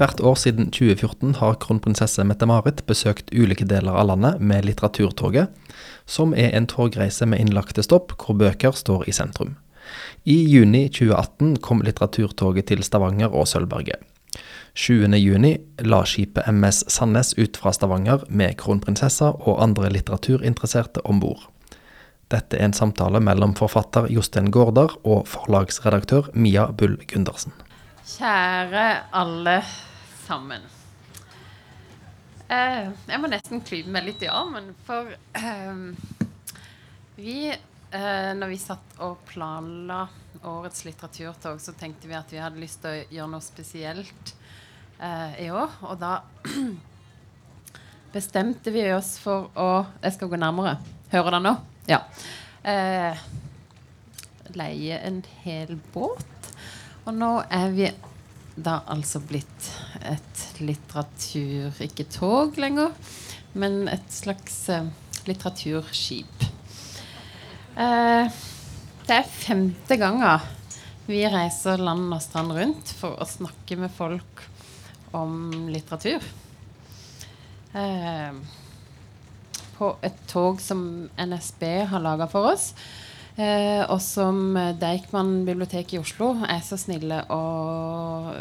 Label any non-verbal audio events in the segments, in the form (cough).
Hvert år siden 2014 har kronprinsesse Mette-Marit besøkt ulike deler av landet med Litteraturtoget, som er en togreise med innlagte stopp hvor bøker står i sentrum. I juni 2018 kom Litteraturtoget til Stavanger og Sølvberget. 20.6 la skipet MS Sandnes ut fra Stavanger med kronprinsessa og andre litteraturinteresserte om bord. Dette er en samtale mellom forfatter Jostein Gaarder og forlagsredaktør Mia Bull Gundersen. Kjære alle sammen. Uh, jeg må nesten klype meg litt i armen, for uh, vi uh, Når vi satt og planla årets litteraturtog, så tenkte vi at vi hadde lyst til å gjøre noe spesielt eh, i år. Og da (clears throat) bestemte vi oss for å Jeg skal gå nærmere. Hører dere nå? Ja. Leie en hel båt. Og nå er vi da altså blitt et litteratur Ikke tog lenger, men et slags eh, litteraturskip. Eh, det er femte ganga vi reiser land og strand rundt for å snakke med folk om litteratur. Eh, på et tog som NSB har laga for oss. Eh, og som Deichman bibliotek i Oslo er så snille å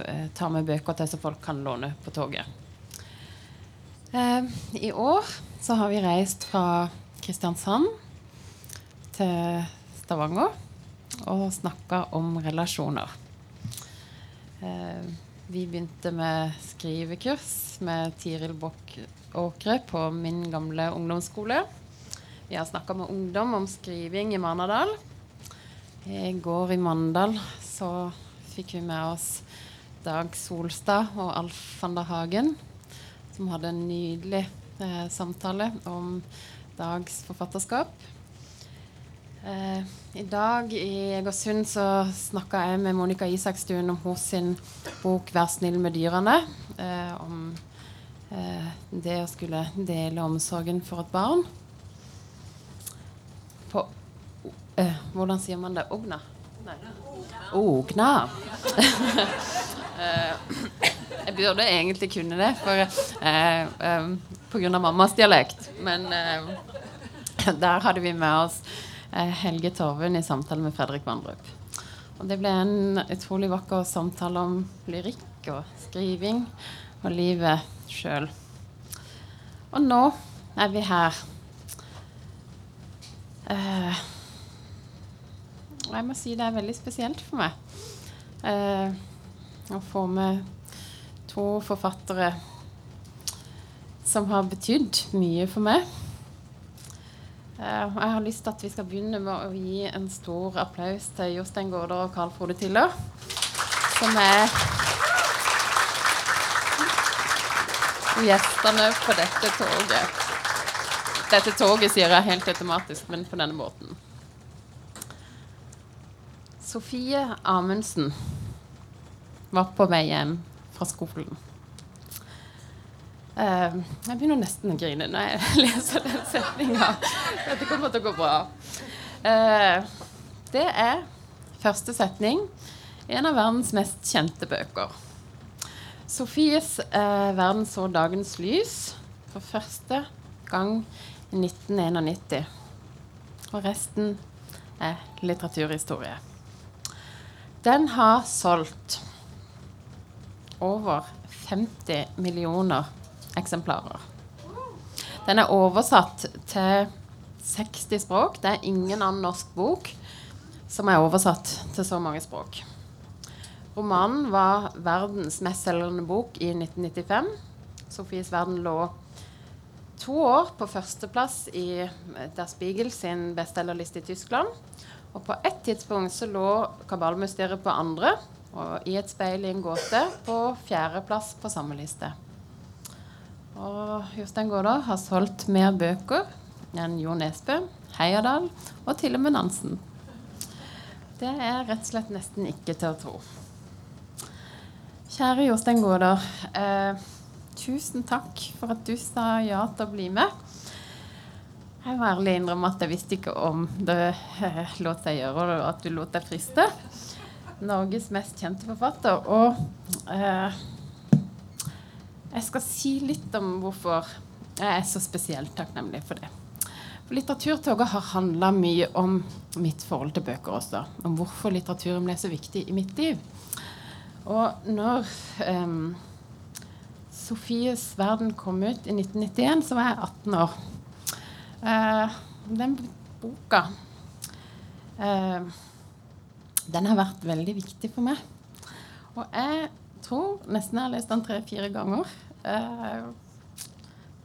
eh, ta med bøker til så folk kan låne på toget. Eh, I år så har vi reist fra Kristiansand til Stavanger og snakka om relasjoner. Vi begynte med skrivekurs med Tiril Bokk Åkre på min gamle ungdomsskole. Vi har snakka med ungdom om skriving i Manadal. I går i Mandal så fikk vi med oss Dag Solstad og Alf van der Hagen, som hadde en nydelig eh, samtale om Dags forfatterskap. Eh, I dag i Egersund så snakka jeg med Monica Isakstuen om sin bok 'Vær snill med dyrene'. Eh, om eh, det å skulle dele omsorgen for et barn på uh, Hvordan sier man det? Ogna? Nei. Ogna. uh, (laughs) jeg burde egentlig kunne det, for uh, um, pga. mammas dialekt. Men (laughs) der hadde vi med oss Helge Torven i samtale med Fredrik Vandrup. Og det ble en utrolig vakker samtale om lyrikk og skriving og livet sjøl. Og nå er vi her Uh, jeg må si det er veldig spesielt for meg uh, å få med to forfattere som har betydd mye for meg. Uh, jeg har lyst til at vi skal begynne med å gi en stor applaus til Jostein Gaarder og Carl Frode Tiller, som er gjestene på dette toget. Dette toget sier jeg helt automatisk, men på denne måten. Sofie Amundsen var på vei hjem fra skolen. Uh, jeg begynner nesten å grine når jeg (laughs) leser den setninga. Dette kommer til å gå bra. Uh, det er første setning i en av verdens mest kjente bøker. Sofies uh, 'Verden så dagens lys' for første gang 1991. Og resten er litteraturhistorie. Den har solgt over 50 millioner eksemplarer. Den er oversatt til 60 språk. Det er ingen annen norsk bok som er oversatt til så mange språk. Romanen var verdens mestselgende bok i 1995. Sofies verden lå to år på førsteplass i Der Spiegel sin bestselgerliste i Tyskland. Og på ett tidspunkt så lå Kabalmysteriet på andre, og I et speil i en gåte på fjerdeplass på samme liste. Og Jostein Gaarder har solgt mer bøker enn Jo Nesbø, Heierdal og til og med Nansen. Det er rett og slett nesten ikke til å tro. Kjære Jostein Gaarder. Eh, tusen takk for at du sa ja til å bli med. Jeg må ærlig innrømme at jeg visste ikke om det eh, lot seg gjøre, og at du lot deg friste. Norges mest kjente forfatter. Og eh, jeg skal si litt om hvorfor jeg er så spesielt takknemlig for det. For Litteraturtoget har handla mye om mitt forhold til bøker også. Om hvorfor litteraturen ble så viktig i mitt liv. Og når um, Sofies verden kom ut i 1991, så var jeg 18 år. Uh, den boka uh, Den har vært veldig viktig for meg. Og jeg tror nesten jeg har lest den tre-fire ganger. Uh,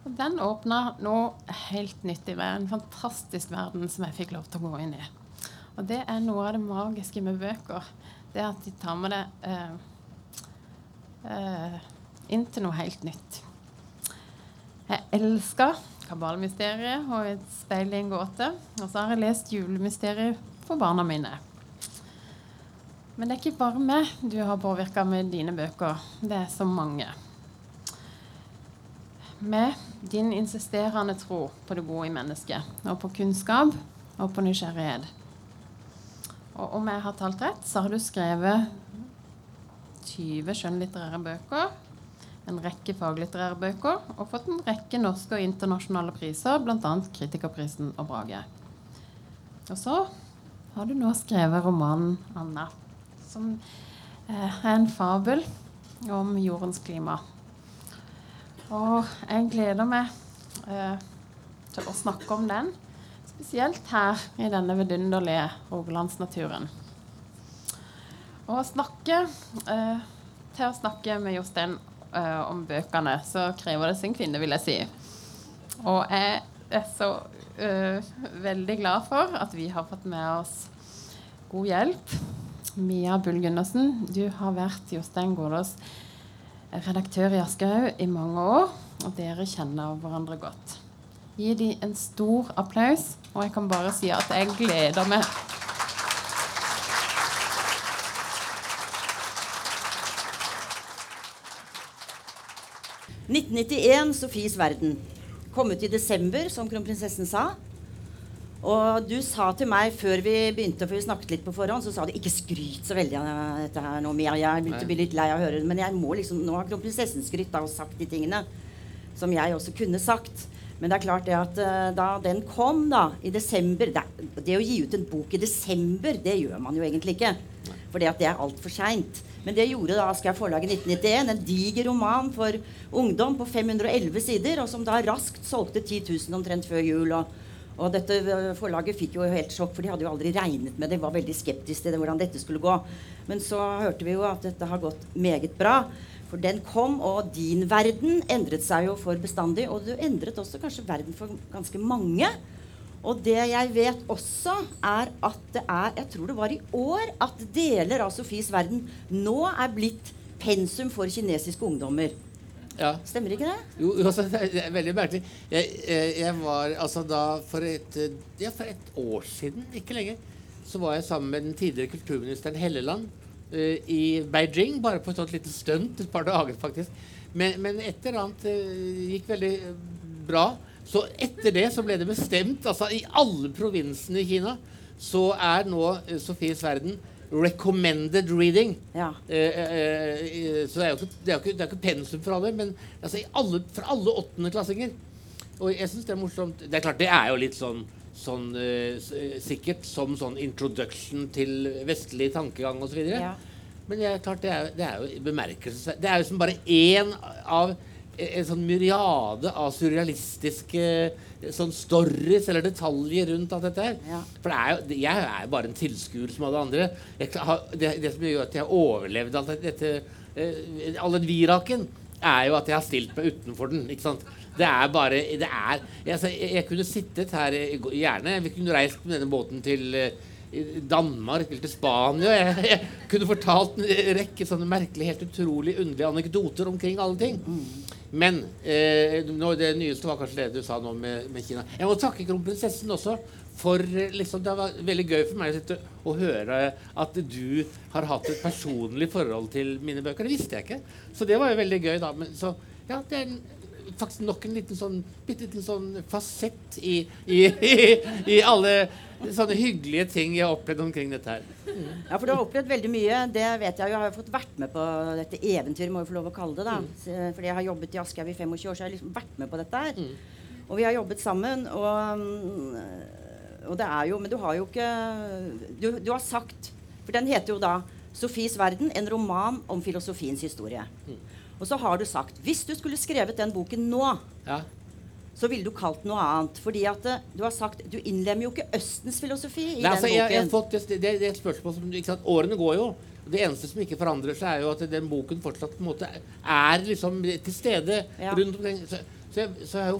den åpna noe helt nytt i meg. En fantastisk verden som jeg fikk lov til å gå inn i. Og det er noe av det magiske med bøker. Det at de tar med det inn til noe helt nytt. Jeg elsker Kabalmysteriet og Et speil i en gåte. Og så har jeg lest Julemysteriet for barna mine. Men det er ikke bare meg du har påvirka med dine bøker. Det er så mange med din insisterende tro på det gode i mennesket, og på kunnskap og på nysgjerrighet. Og om jeg har talt rett, så har du skrevet 20 skjønnlitterære bøker, en rekke faglitterære bøker, og fått en rekke norske og internasjonale priser, bl.a. Kritikerprisen og Brage. Og så har du nå skrevet romanen 'Anna', som eh, er en fabel om jordens klima. Og jeg gleder meg eh, til å snakke om den, spesielt her i denne vidunderlige Rogalandsnaturen. Og snakke, eh, til å snakke med Jostein eh, om bøkene, så krever det sin kvinne, vil jeg si. Og jeg er så uh, veldig glad for at vi har fått med oss god hjelp. Mia Bull Gundersen, du har vært Jostein Godås redaktør i Aschehoug i mange år, og dere kjenner hverandre godt. Gi dem en stor applaus, og jeg kan bare si at jeg gleder meg. «1991, Sofies verden. Kom ut i desember, som kronprinsessen sa. Og du sa til meg før vi begynte, for vi snakket litt på forhånd, så sa du ikke skryt så veldig av dette her nå, Mia. Jeg begynte å bli litt lei av å høre det. Men jeg må liksom, nå har kronprinsessen skrytt og sagt de tingene som jeg også kunne sagt. Men det er klart det at uh, da den kom da, i desember det, det, å gi ut en bok i desember, det gjør man jo egentlig ikke. For det, det er altfor seint. Men det gjorde da Aschehoug forlag i 1991. En diger roman for ungdom på 511 sider, og som da raskt solgte 10 000 omtrent før jul. og og dette forlaget fikk jo helt sjokk, for de hadde jo aldri regnet med det. De var veldig skeptiske til hvordan dette skulle gå. Men så hørte vi jo at dette har gått meget bra. For den kom, og din verden endret seg jo for bestandig. Og du endret også kanskje verden for ganske mange. Og det jeg vet også, er at det er Jeg tror det var i år at deler av Sofies verden nå er blitt pensum for kinesiske ungdommer. Ja. Stemmer ikke det? Jo, (laughs) altså, det er veldig merkelig. Jeg, jeg, jeg, var altså da for et, ja, for et år siden, ikke lenge, så var jeg sammen med den tidligere kulturministeren Helleland uh, i Beijing. Bare på et sånt lite stunt, et par dager faktisk. Men, men et eller annet uh, gikk veldig bra. Så etter det så ble det bestemt, altså i alle provinsene i Kina, så er nå uh, Sofies verden recommended reading. Ja. Eh, eh, eh, så det er jo ikke, det er ikke, det er ikke pensum for alle, men altså alle, for alle åttendeklassinger. Og jeg syns det er morsomt. Det er klart, det er jo litt sånn, sånn uh, sikkert som sånn introduction til vestlig tankegang osv. Ja. Men det er klart, det er, det er jo bemerkelsesverdig. Det er jo som bare én av en sånn myriade av surrealistiske sånn stories eller detaljer rundt alt dette her. Ja. For det er jo, jeg er jo bare en tilskuer som alle andre. Har, det, det, som gjør at jeg har overlevd alt dette, uh, all den viraken, er jo at jeg har stilt meg utenfor den. ikke sant? Det er bare det er, altså, jeg, jeg, kunne sittet her gjerne Vi kunne reist med denne båten til uh, Danmark eller til Spania. Jeg, jeg, kunne fortalt en rekke sånne merkelige, helt utrolig underlige anekdoter omkring alle ting. Men eh, det nyeste var kanskje det du sa nå med, med Kina. Jeg må takke kronprinsessen også. For liksom, Det var veldig gøy for meg å, høre at du har hatt et personlig forhold til mine bøker. Det visste jeg ikke. Så det var jo veldig gøy. da. Men, så, ja, det er faktisk nok en liten sånn, bitte liten sånn fasett i, i, (laughs) i, alle sånne hyggelige ting jeg har opplevd omkring dette her. Ja, for du har opplevd veldig mye. Det vet jeg jo. Jeg har jo fått vært med på dette eventyret, må jeg få lov å kalle det. da. Mm. Fordi jeg har jobbet i Aschehoug i 25 år, så jeg har liksom vært med på dette her. Og vi har jobbet sammen, og, mm, og det er jo Men du har jo ikke du, du har sagt For den heter jo da 'Sofies verden en roman om filosofiens historie'. Og så har du sagt hvis du skulle skrevet den boken nå, Ja. så ville du kalt noe annet. Fordi at eh, du har sagt Du innlemmer jo ikke Østens filosofi i Nei, altså, den jeg, jeg boken. fått det, det, er et spørsmål som sant, Årene går jo. Det eneste som ikke forandrer seg, er jo at den boken fortsatt på en måte er liksom til stede Ja. rundt omkring. Så, så, jeg, så jeg,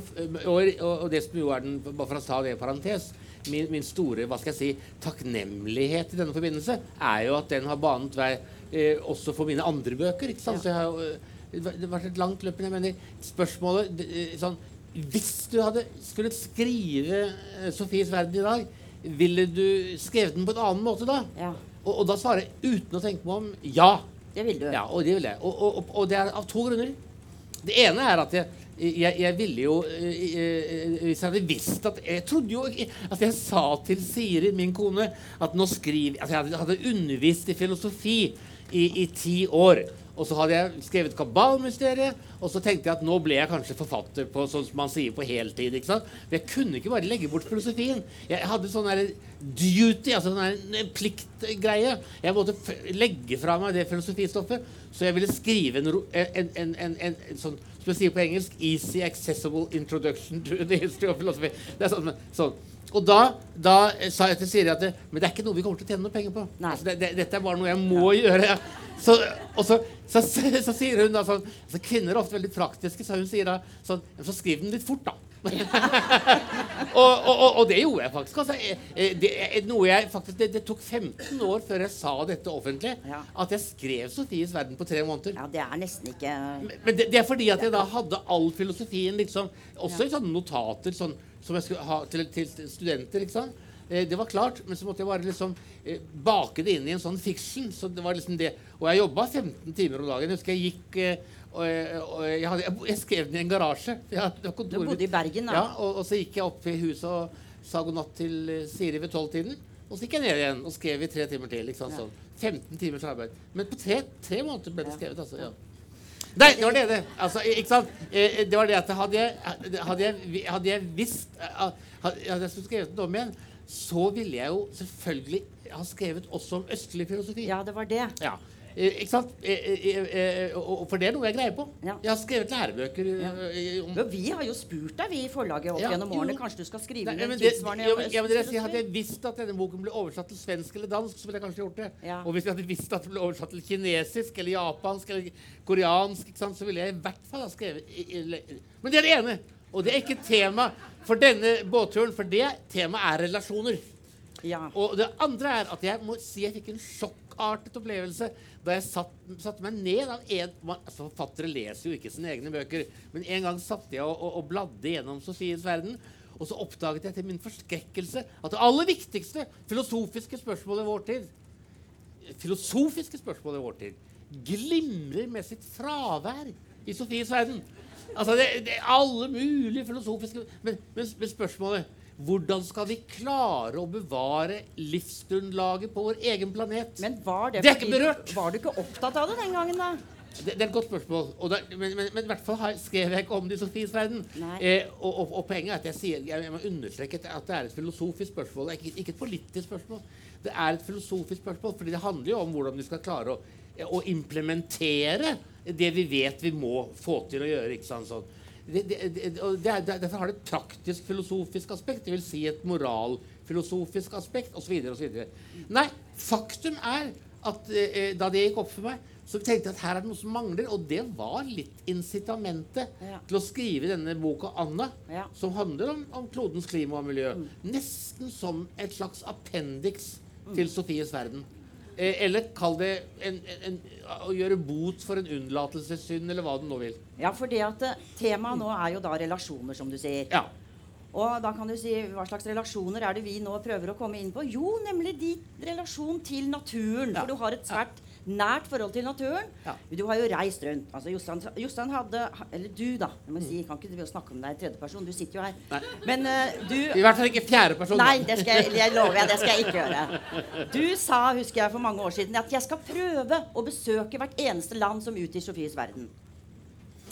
og, og, det som jo er den, bare for å ta det i parentes min, min store hva skal jeg si, takknemlighet i denne forbindelse er jo at den har banet vei eh, også for mine andre bøker. ikke sant? Så jeg har jo, eh, det vært et langt løp. Men jeg mener, spørsmålet eh, sånn, Hvis du hadde skulle skrive eh, Sofies verden i dag, ville du skrevet den på en annen måte da? Ja, Og, og da svarer jeg uten å tenke meg om ja. det vil du. Ja, og det vil jeg. Og, og, og, det er av to grunner. Det ene er at jeg, jeg, jeg ville jo eh, Hvis jeg hadde visst at Jeg trodde jo at jeg sa til Siri, min kone, at nå skriver At jeg hadde undervist i filosofi i, i ti år. Og så hadde jeg skrevet Kabalmysteriet, og så tenkte jeg at nå ble jeg kanskje forfatter på sånn som man sier på heltid. ikke sant? For jeg kunne ikke bare legge bort filosofien. Jeg hadde sånn der duty, altså sånn en pliktgreie. Jeg måtte legge fra meg det filosofistoffet. Så jeg ville skrive en, en, en, en, en sånn som jeg sier på engelsk Easy accessible introduction to the history of philosophy. Det er sånn, sånn. Og da, da sa jeg til Siri at det, men det er ikke noe vi kommer til å tjene noe penger på. Altså, det, det, dette er bare noe jeg må gjøre. Så, og så, så, (laughs) så, sier hun da sånn altså, Kvinner er ofte veldig praktiske, så hun sier da sånn Så skriv den litt fort, da. (laughs) og, og, og, og det gjorde jeg faktisk. Altså, Eh, eh, det, noe jeg, faktisk det, det tok 15 år før jeg sa dette offentlig. Ja. At jeg skrev Sofies verden på tre måneder. Ja, det er nesten ikke Men men det, det er fordi at jeg da hadde all filosofien liksom Også i sånne notater sånn, som jeg skulle ha til, til studenter. ikke sant? Eh, det var klart, men så måtte jeg bare liksom eh, bake det inn i en sånn fiction. Så det var liksom det. Og jeg jobba 15 timer om dagen. Jeg husker jeg gikk eh, jeg, og jeg, hadde, jeg, skrev den i en garasje. Jeg Du bodde i. Bergen, da. Ja, og, og så gikk jeg opp i huset og sa god natt til Siri ved tolvtiden. Og så gikk jeg ned igjen og skrev i tre timer til. Ikke sant, Ja. sånn. 15 timers arbeid. Men på tre, tre måneder ble det skrevet. altså, ja. Nei, det var det. det. Altså, ikke sant? Det var det at hadde jeg, hadde jeg, hadde jeg visst eh, Hadde jeg skulle skrevet den om igjen, så ville jeg jo selvfølgelig ha skrevet også om østlig filosofi. Ja, det var det. Ja. Eh, ikke sant? Eh, eh, for det er noe jeg greier på. Ja. Jeg har skrevet lærebøker ja. om ja, vi har jo spurt deg, vi i forlaget opp gjennom årene. Kanskje du skal skrive Nei, men det, tilsvarende men, ja, men dere sier, Hadde jeg visst at denne boken ble oversatt til svensk eller dansk, så ville jeg kanskje gjort det. Og hvis jeg hadde visst at den ble oversatt til kinesisk eller japansk eller koreansk, sant, så ville jeg i hvert fall ha skrevet Men det er det ene. Og det er ikke tema for denne båtturen, for det temaet er relasjoner. Ja. Og det andre er at jeg må si jeg fikk en sjokkartet opplevelse da jeg satt, meg ned av en altså Forfattere leser jo ikke sine egne bøker, men en gang satt jeg og, og, og bladde gjennom Sofies verden. Og så oppdaget jeg til min forskrekkelse at det aller viktigste filosofiske spørsmålet i vår tid Filosofiske spørsmålet i vår tid glimrer med sitt fravær i Sofies verden. Altså, det, det alle mulige filosofiske men, men, men spørsmålet hvordan skal vi klare å bevare livsgrunnlaget på vår egen planet? Men var det, Det er ikke berørt. Var du ikke opptatt av det den gangen, da? Det, det er et godt spørsmål. Og det, men, men, men i hvert fall har, skrev jeg ikke om det i Sofies verden. Eh, og, og, og poenget er at jeg sier jeg, må understreke at det er et filosofisk spørsmål. Ikke, ikke et politisk spørsmål. Det er et filosofisk spørsmål, fordi det handler jo om hvordan vi skal klare å, å implementere det vi vet vi må få til å gjøre. ikke sant, sånn. Det, det, det, det er, derfor har det et praktisk filosofisk aspekt, vil si et moralfilosofisk aspekt osv. Nei, faktum er at eh, da det gikk opp for meg, så tenkte jeg at her er det noe som mangler. Og det var litt incitamentet Ja. til å skrive denne boka 'Anna', Ja. som handler om, om klodens klima og miljø. Nesten som et slags appendix til Sofies verden. Eh, eller kall det en, en, å gjøre bot for en unnlatelsessynd, eller hva du nå vil. Ja, for det at eh, temaet nå er jo da relasjoner, som du sier. Ja. Og da kan du si hva slags relasjoner er det vi nå prøver å komme inn på? Jo, nemlig de relasjon til naturen. Ja. For du har et svært nært forhold til naturen. Ja. Du har jo reist rundt. Altså, Jostein, Jostein hadde Eller du, da. Jeg må si, jeg kan ikke snakke om deg i tredjeperson. Du sitter jo her. Nei. Men uh, du I hvert fall ikke fjerde person. Nei, det skal jeg, jeg lover jeg, det skal jeg ikke gjøre. Du sa, husker jeg for mange år siden, at jeg skal prøve å besøke hvert eneste land som utgir Sofies verden.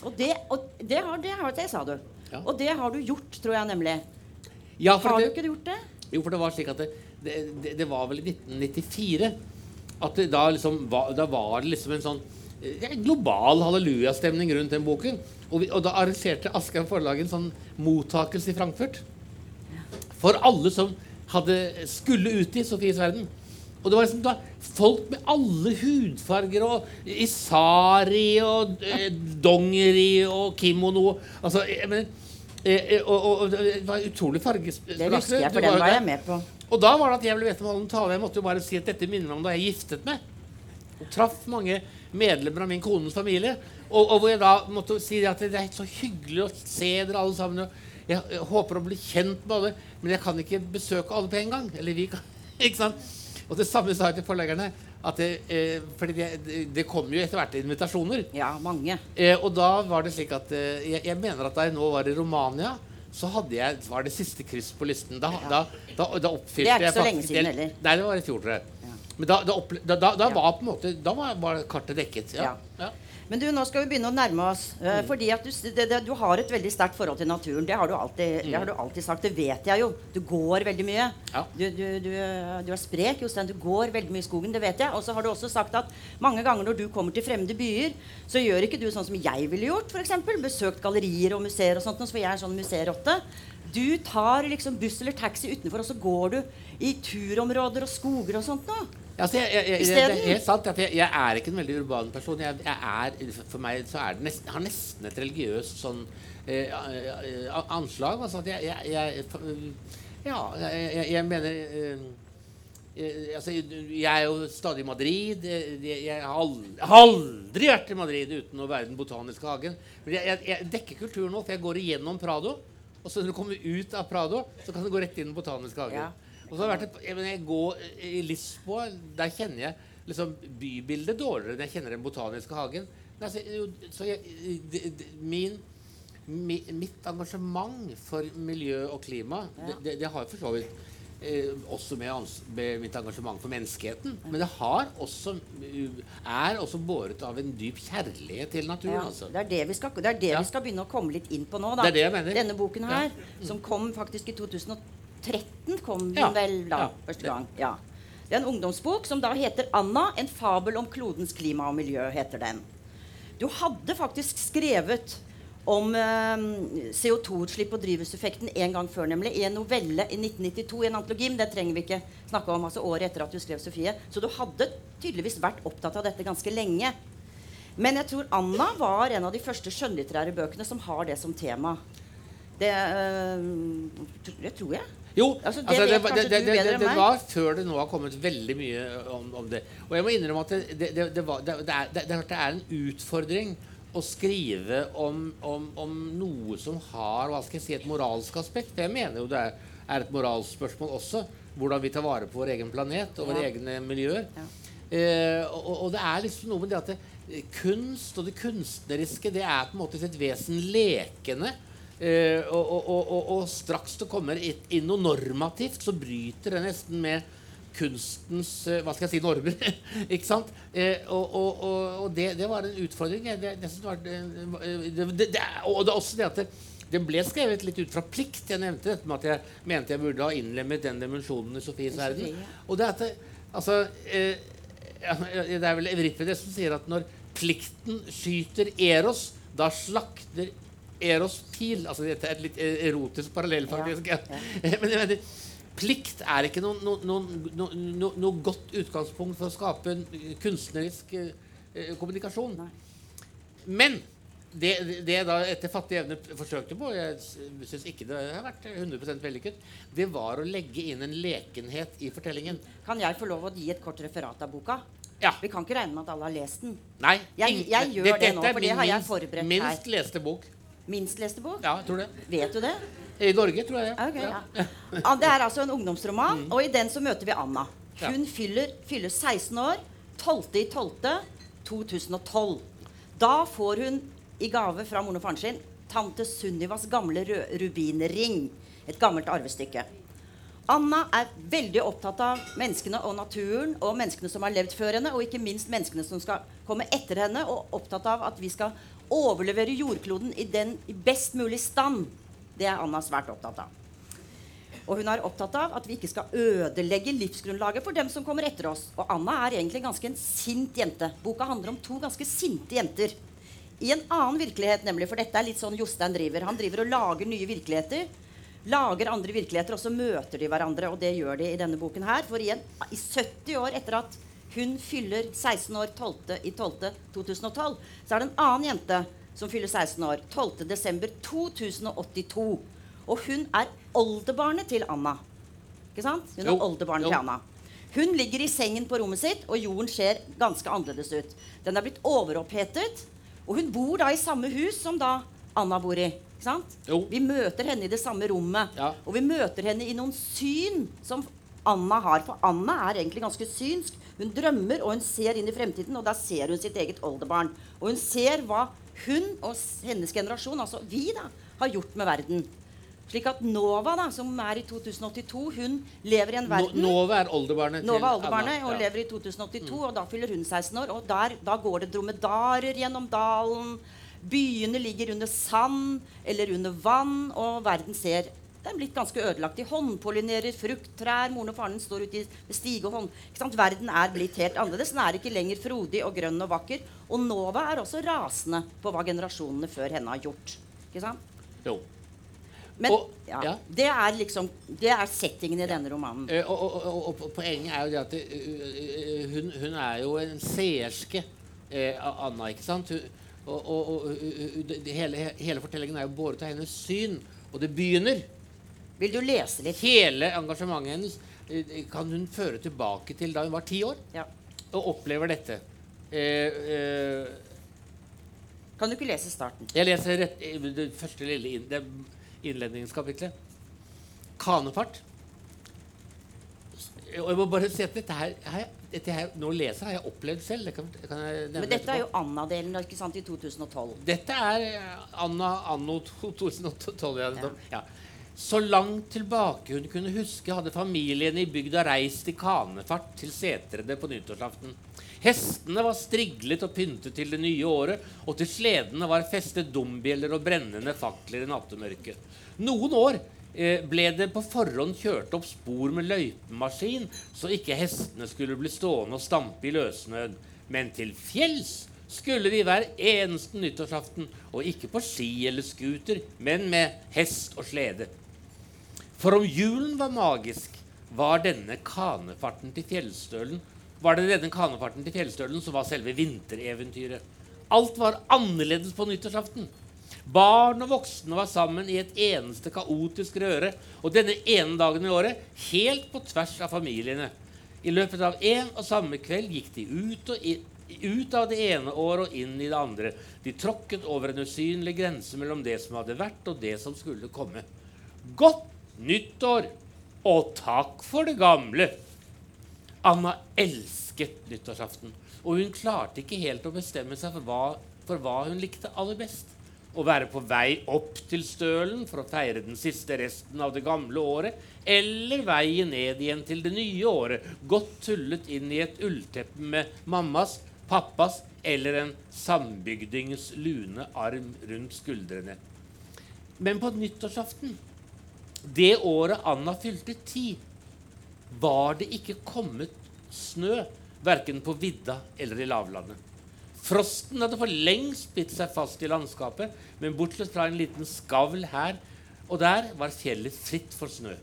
Og det, og det, har, det, har, det sa du. Ja. Og det har du gjort, tror jeg nemlig. Ja, Har du ikke gjort det? Jo, for det var slik at det, det, det, det var vel i 1994 at det da liksom da var det liksom en sånn eh, global hallelujastemning rundt den boken. Og, vi, og da arrangerte Aschehoug forlag en sånn mottakelse i Frankfurt. For alle som hadde, skulle ut i Sofies verden. Og det var liksom da folk med alle hudfarger og Isari og eh, dongeri og kimono Altså, jeg mener eh, eh, og, og, det var utrolig fargesplass. Det husker jeg, for den var jeg med på. Og da var det at jeg ble bedt om å holde en tale. Jeg måtte jo bare si at dette minner meg om da jeg giftet meg. Og traff mange medlemmer av min kones familie. Og, og hvor jeg da måtte si at det er så hyggelig å se dere alle sammen. Jeg, jeg håper å bli kjent med alle, men jeg kan ikke besøke alle på en gang. Eller vi kan, (laughs) ikke sant? Og det samme sa jeg til forleggerne. At det, eh, fordi det, det, kom jo etter hvert invitasjoner. Ja, mange. Eh, og da var det slik at eh, jeg, jeg mener at da jeg nå var i Romania, så hadde jeg, var det siste kryss på listen. Da, da, da, da oppfylte Det er ikke så lenge siden heller. Nei, det var i fjor, tror jeg. Men da, da, opple- da, da, da var på en måte Da var, var kartet dekket. Ja. Ja. Men du, nå skal vi begynne å nærme oss. Uh, Mm. fordi at du, det, det, du har et veldig sterkt forhold til naturen. Det har, du alltid, det har du alltid sagt. Det vet jeg jo. Du går veldig mye. Mm. Ja. Du, du, du, du er sprek, Jostein. Du går veldig mye i skogen. Det vet jeg. Og så har du også sagt at mange ganger når du kommer til fremmede byer, så gjør ikke du sånn som jeg ville gjort, f.eks. Besøkt gallerier og museer og sånt, for jeg er sånn museerotte. Du tar liksom buss eller taxi utenfor, og så går du i turområder og skoger og sånt noe. Altså, jeg, jeg, jeg, det er helt sant at jeg, er ikke en veldig urban person. Jeg, er, for meg så er det nesten, har nesten et religiøst sånn eh, eh, anslag. Altså at jeg, Ja, jeg, mener eh, eh, altså, jeg er jo stadig i Madrid. Jeg, jeg, har aldri, aldri vært i Madrid uten å være i Den botaniske hagen. Men jeg dekker kulturen nå, for jeg går igjennom Prado. Og så når du kommer ut av Prado, så kan du gå rett inn i Den botaniske hagen. Ja. Og så har det vært et, jeg, jeg går i Lisboa, der kjenner jeg liksom bybildet dårligere enn jeg kjenner Den botaniske hagen. Jo, så jeg, min, mi, mitt engasjement for miljø og klima, det, det, det har for så vidt eh, også med, ans med mitt engasjement for menneskeheten. Men det har også, er også båret av en dyp kjærlighet til naturen. Ja, altså. det er det, vi skal, det er det Ja. vi skal begynne å komme litt inn på nå. Da. Det er det jeg mener. Denne boken Ja. her, som kom faktisk i 2013, kom den Ja. vel da Ja. første gang. Ja. Det er en ungdomsbok som da heter 'Anna. En fabel om klodens klima og miljø'. heter den. Du hadde faktisk skrevet om eh, CO2-utslipp og drivhuseffekten en gang før, nemlig. I en novelle i 1992 i en antologi. Men det trenger vi ikke snakke om. altså Året etter at du skrev 'Sofie'. Så du hadde tydeligvis vært opptatt av dette ganske lenge. Men jeg tror Anna var en av de første skjønnlitterære bøkene som har det som tema. Det, øh, det tror jeg. Jo, Altså, det altså, det, det, det, det, var før det nå har kommet veldig mye om, om det. Og jeg må innrømme at det, det, det, det, var, er, er en utfordring å skrive om, om, om noe som har hva skal jeg si, et moralsk aspekt. Jeg mener jo det er, er et moralsk spørsmål også. Hvordan vi tar vare på vår egen planet og våre Ja. egne miljøer. Ja. Eh, og, og det er liksom noe med det at kunst og det kunstneriske det er på en måte sitt vesen lekende. Eh, og, og, og, og, straks det kommer inn noe normativt, så bryter det nesten med kunstens eh, hva skal jeg si, normer. (laughs) ikke sant? Eh, og det, det var en utfordring. Det, det, det, er- og det er også det at det, ble skrevet litt ut fra plikt. Jeg nevnte dette med at jeg mente jeg burde ha innlemmet den dimensjonen i Sofies verden. Og det er at det, altså, eh, ja, det er vel Euripides som sier at når plikten skyter Eros, da slakter Eros pil. Altså dette er et litt erotisk parallell, faktisk. Ja, (laughs) Men jeg mener, plikt er ikke noe, noe, noe, noe, godt utgangspunkt for å skape en kunstnerisk eh, eh, kommunikasjon. Nei. Men det, det jeg da etter fattig evne forsøkte på, jeg syns ikke det har vært 100 vellykket, det var å legge inn en lekenhet i fortellingen. Kan jeg få lov å gi et kort referat av boka? Ja. Vi kan ikke regne med at alle har lest den. Nei, Jeg- jeg gjør det det nå, for det har jeg minst- forberedt Minst her. leste bok. Minst leste bok? Ja, jeg tror det. Vet du det? I Norge, tror jeg det. Ok, ja. (laughs) Ah, Det er altså en ungdomsroman, og i den så møter vi Anna. Ja. Hun fyller, fyller 16 år. 12.12.2012. Da får hun i gave fra moren og faren sin tante Sunnivas gamle rubinring. Et gammelt arvestykke. Anna er veldig opptatt av menneskene og naturen og menneskene som har levd før henne, og ikke minst menneskene som skal komme etter henne, og opptatt av at vi skal overlevere jordkloden i, den, best mulig stand. Det er Anna svært opptatt av. Og hun er opptatt av at vi ikke skal ødelegge livsgrunnlaget for dem som kommer etter oss. Og Anna er egentlig ganske en sint jente. Boka handler om to ganske sinte jenter. I en annen virkelighet, nemlig, for dette er litt sånn Jostein driver. Han driver og lager nye virkeligheter. Lager andre virkeligheter, og så møter de hverandre. Og det gjør de i denne boken her. For i, en, i 70 år etter at hun fyller 16 år 12. i 12. 2012, så er det en annen jente som fyller 16 år. 12. desember 2082. Og hun er oldebarnet til Anna. Ikke sant? Hun er oldebarnet til Anna. Hun ligger i sengen på rommet sitt, og jorden ser ganske annerledes ut. Den er blitt overopphetet, og hun bor da i samme hus som da Anna bor i. Ikke sant? Vi møter henne i det samme rommet. Ja. Og vi møter henne i noen syn som Anna har. For Anna er egentlig ganske synsk. Hun drømmer, og hun ser inn i fremtiden, og da ser hun sitt eget oldebarn. Og hun ser hva hun og hennes generasjon, altså vi, da, har gjort med verden. Slik at Nova, da, som er i 2082, hun lever i en verden verden Nova er oldebarnet Nova til er oldebarnet Anna. og Ja. lever i 2082, og da fyller hun 16 år. Og der, da går det dromedarer gjennom dalen. Byene ligger under sand eller under vann, og verden ser den er blitt ganske ødelagt. De håndpollinerer frukttrær. Moren og faren står ute med stige og hånd... Verden er blitt helt annerledes. Den er ikke lenger frodig og grønn og vakker. Og Nova er også rasende på hva generasjonene før henne har gjort. Ikke sant? Jo. Men Og- ja, ja. det er liksom Det er settingen i denne romanen. Eh, og, og, og, poenget er jo det at det, eh, hun, hun er jo en seerske, eh, Anna, ikke sant? Hun, og det, hele, hele fortellingen er jo båret av hennes syn. Og det begynner Vil du lese litt? Hele engasjementet hennes eh, kan hun føre tilbake til da hun var ti år, Ja. og opplever dette. Eh, eh, Kan du ikke lese starten? Jeg leser rett, det første lille inn, det innledningskapitlet. Kanefart. Og jeg må bare si at dette her, her dette her nå leser har jeg opplevd selv. Det kan, kan jeg Men dette er jo Anna-delen ikke sant, i 2012. Dette er eh, Anna anno 2012. Ja. Ja. Ja. Så langt tilbake hun kunne huske, hadde familien i bygda reist i kanefart til setrene på nyttårsaften. Hestene var striglet og pyntet til det nye året, og til sledene var festet dombjeller og brennende fakler i nattemørket. Noen år eh, ble det på forhånd kjørt opp spor med løypemaskin, så ikke hestene skulle bli stående og stampe i løssnøen. Men til fjells skulle de hver eneste nyttårsaften, og ikke på ski eller scooter, men med hest og slede. For om julen var magisk, var denne kanefarten til fjellstølen var det denne kanefarten til fjellstølen som var selve vintereventyret. Alt var annerledes på nyttårsaften. Barn og voksne var sammen i et eneste kaotisk røre, og denne ene dagen i året helt på tvers av familiene. I løpet av en og samme kveld gikk de ut, inn, ut av det ene året og inn i det andre. De tråkket over en usynlig grense mellom det som hadde vært, og det som skulle komme. Godt nyttår, og takk for det gamle! Anna elsket nyttårsaften, og hun klarte ikke helt å bestemme seg for hva, for hva hun likte aller best. Å være på vei opp til stølen for å feire den siste resten av det gamle året, eller veien ned igjen til det nye året, godt tullet inn i et ullteppe med mammas, pappas eller en sambygdings lune arm rundt skuldrene. Men på nyttårsaften, det året Anna fylte ti, var det ikke kommet snø, verken på vidda eller i lavlandet. Frosten hadde for lengst bitt seg fast i landskapet, men bortsett fra en liten skavl her og der var fjellet fritt for snø.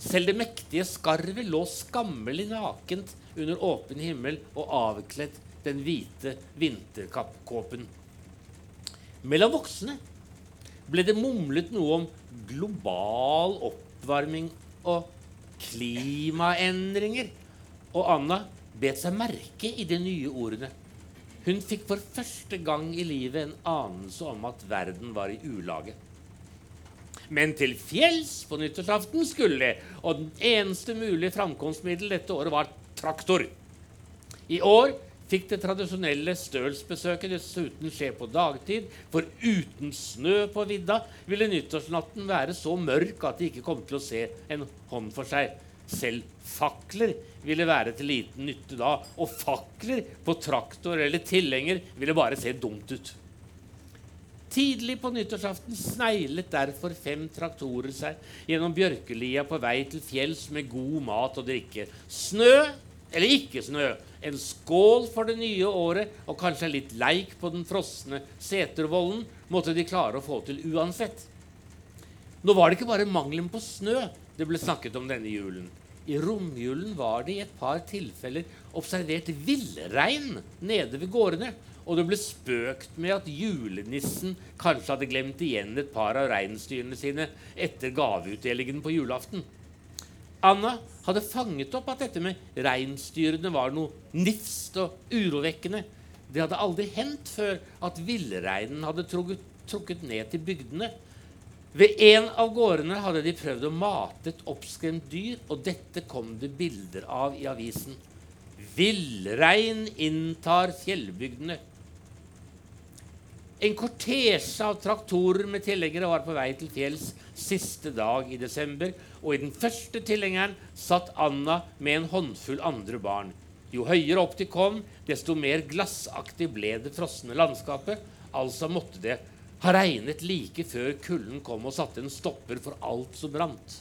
Selv det mektige skarvet lå skammelig nakent under åpen himmel og avkledd den hvite vinterkåpen. Mellom voksne ble det mumlet noe om global oppvarming og klimaendringer. Og Anna bet seg merke i de nye ordene. Hun fikk for første gang i livet en anelse om at verden var i ulage. Men til fjells på nyttårsaften skulle det, og den eneste mulige framkomstmiddel dette året var traktor. I år fikk det tradisjonelle stølsbesøket dessuten skje på dagtid, for uten snø på vidda ville nyttårsnatten være så mørk at de ikke kom til å se en hånd for seg. Selv fakler ville være til liten nytte da, og fakler på traktor eller tilhenger ville bare se dumt ut. Tidlig på nyttårsaften sneglet derfor fem traktorer seg gjennom bjørkelia på vei til fjells med god mat og drikke. Snø eller ikke snø, en skål for det nye året og kanskje litt leik på den frosne setervollen måtte de klare å få til uansett. Nå var det ikke bare mangelen på snø det ble snakket om denne julen. I romjulen var det i et par tilfeller observert villrein nede ved gårdene, og det ble spøkt med at julenissen kanskje hadde glemt igjen et par av reinsdyrene sine etter gaveutdelingen på julaften. Anna hadde fanget opp at dette med reinsdyrene var noe nifst og urovekkende. Det hadde aldri hendt før at villreinen hadde trukket, trukket ned til bygdene. Ved en av gårdene hadde de prøvd å mate et oppskremt dyr, og dette kom det bilder av i avisen. Villrein inntar fjellbygdene. En kortesje av traktorer med tilhengere var på vei til fjells siste dag i desember, og i den første tilhengeren satt Anna med en håndfull andre barn. Jo høyere opp de kom, desto mer glassaktig ble det frosne landskapet. Altså måtte det ha regnet like før kulden kom og satte en stopper for alt som brant.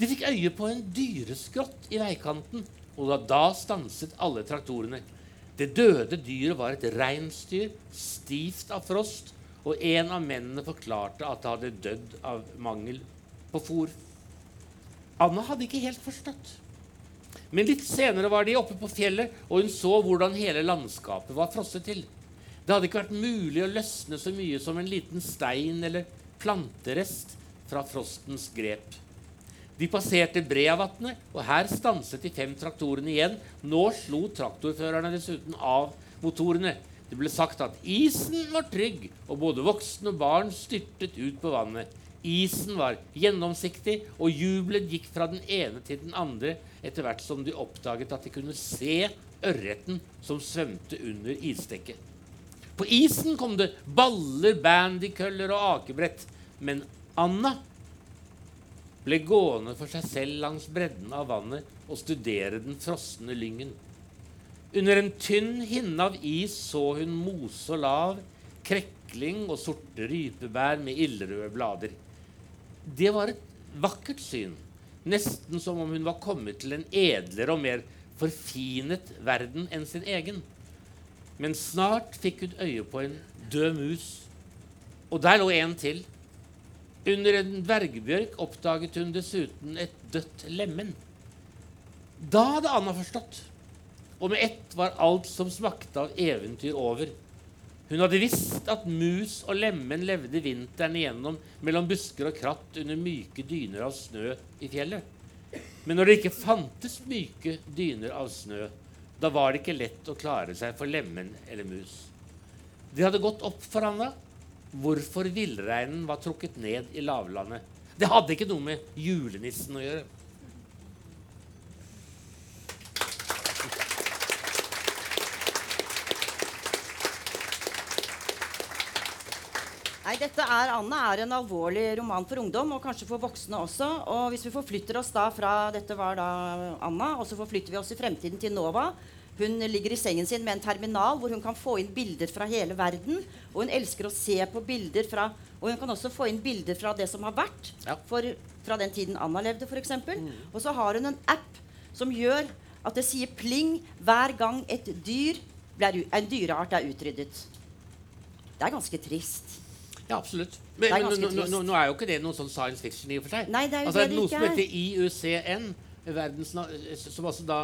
De fikk øye på en dyreskrott i veikanten, og da, stanset alle traktorene. Det døde dyret var et reinsdyr, stivt av frost, og en av mennene forklarte at det hadde dødd av mangel på fôr. Anna hadde ikke helt forstått. Men litt senere var de oppe på fjellet, og hun så hvordan hele landskapet var frosset til. Det hadde ikke vært mulig å løsne så mye som en liten stein eller planterest fra frostens grep. De passerte Breavatnet, og her stanset de fem traktorene igjen. Nå slo traktorførerne dessuten av motorene. Det ble sagt at isen var trygg, og både voksne og barn styrtet ut på vannet. Isen var gjennomsiktig, og jubelen gikk fra den ene til den andre etter hvert som de oppdaget at de kunne se ørreten som svømte under isdekket. På isen kom det baller, bandykøller og akebrett. Men Anna ble gående for seg selv langs bredden av vannet og studere den frosne lyngen. Under en tynn hinne av is så hun mose og lav, krekling og sorte rypebær med ildrøde blader. Det var et vakkert syn, nesten som om hun var kommet til en edlere og mer forfinet verden enn sin egen. Men snart fikk hun øye på en død mus, og der lå en til. Under en dvergbjørk oppdaget hun dessuten et dødt lemen. Da hadde Anna forstått, og med ett var alt som smakte av eventyr over. Hun hadde visst at mus og lemen levde vinteren igjennom mellom busker og kratt under myke dyner av snø i fjellet. Men når det ikke fantes myke dyner av snø, da var det ikke lett å klare seg for lemen eller mus. Det hadde gått opp for Anna hvorfor villreinen var trukket ned i lavlandet. Det hadde ikke noe med julenissen å gjøre. Nei, dette er, Anne er en alvorlig roman for ungdom, og kanskje for voksne også. Og hvis vi forflytter oss da fra Dette var da Anna, og så forflytter vi oss i fremtiden til Nova. Hun ligger i sengen sin med en terminal hvor hun kan få inn bilder fra hele verden. Og hun elsker å se på bilder fra Og hun kan også få inn bilder fra det som har vært. Ja. For, fra den tiden Anna levde, f.eks. Mm. Og så har hun en app som gjør at det sier pling hver gang et dyr en dyreart er utryddet. Det er ganske trist. Ja, absolutt. Men, er Men nå, nå, nå, nå er jo ikke det noe sånn science fiction i og for seg. Nei, det er jo altså, det noe som er. heter IUCN, verdens, som altså da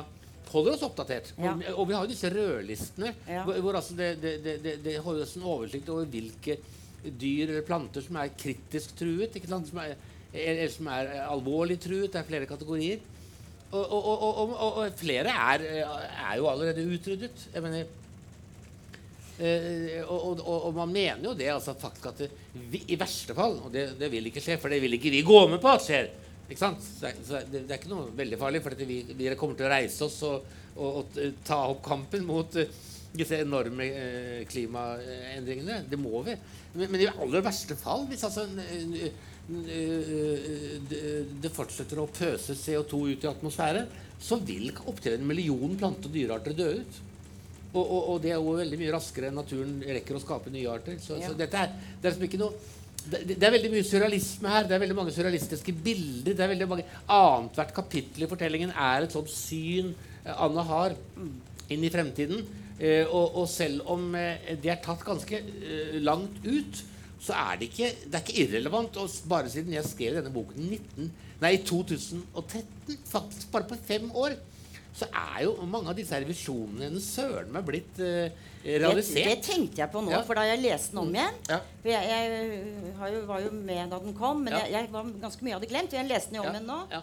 holder oss oppdatert. Ja. Og, og vi har jo disse rødlistene, Ja. hvor, hvor altså det, det, det, det, holder oss en oversikt over hvilke dyr eller planter som er kritisk truet, ikke sant? Som er, eller som er alvorlig truet. Det er flere kategorier. Og, og, og flere er, er jo allerede utryddet. Jeg mener Eh, og, og, og, man mener jo det altså faktisk at det, vi, i verste fall Og det, det vil ikke skje, for det vil ikke vi gå med på at skjer. Ikke sant? Så, det- så det, er ikke noe veldig farlig, for vi, vi kommer til å reise oss og, og ta opp kampen mot uh, disse enorme uh, klimaendringene. Det må vi. Men, men i aller verste fall, hvis altså eh, det fortsetter å pøse CO2 ut i atmosfæren, så vil opptil en million plante- og dyrearter dø ut. Og, og, og det er jo veldig mye raskere enn naturen rekker å skape nye arter. Så, Ja. så dette er, det er liksom ikke noe det, det er veldig mye surrealisme her. Det er veldig mange surrealistiske bilder. det er veldig mange Annethvert kapittel i fortellingen er et sånt syn Anne Anna har inn i fremtiden. Eh, og, og selv om eh, det er tatt ganske eh, langt ut, så er det ikke, det er ikke irrelevant. Og bare siden jeg skrev denne boken 19, nei, i 2013, faktisk bare på fem år, så er jo mange av disse her visjonene søren meg blitt uh, realisert. det tenkte jeg på nå, Ja. for da jeg leste den om igjen Ja. For jeg, jeg har jo, var jo med da den kom, men Ja. jeg, jeg var ganske mye hadde glemt. Og jeg leste den jo om igjen nå. ja.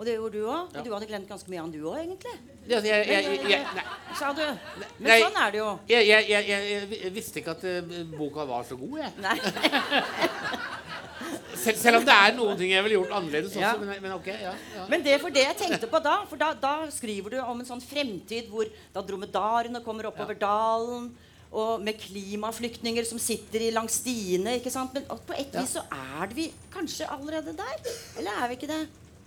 Og det gjorde du òg. Og du hadde glemt ganske mye av den du òg, egentlig. Ja, jeg, jeg, nei. Sa du. Men sånn er det jo. Jeg, jeg, jeg, jeg, jeg visste ikke at uh, boka var så god, jeg. Nei. (laughs) Selv, selv om det er noen ting jeg ville gjort annerledes også. Ja. Men, men ok, ja, ja. Men det er for det jeg tenkte på da For da, da skriver du om en sånn fremtid hvor da dromedarene kommer oppover dalen. Og med klimaflyktninger som sitter i langs stiene. ikke sant? Men på et Ja. vis så er vi kanskje allerede der. Eller er vi ikke det?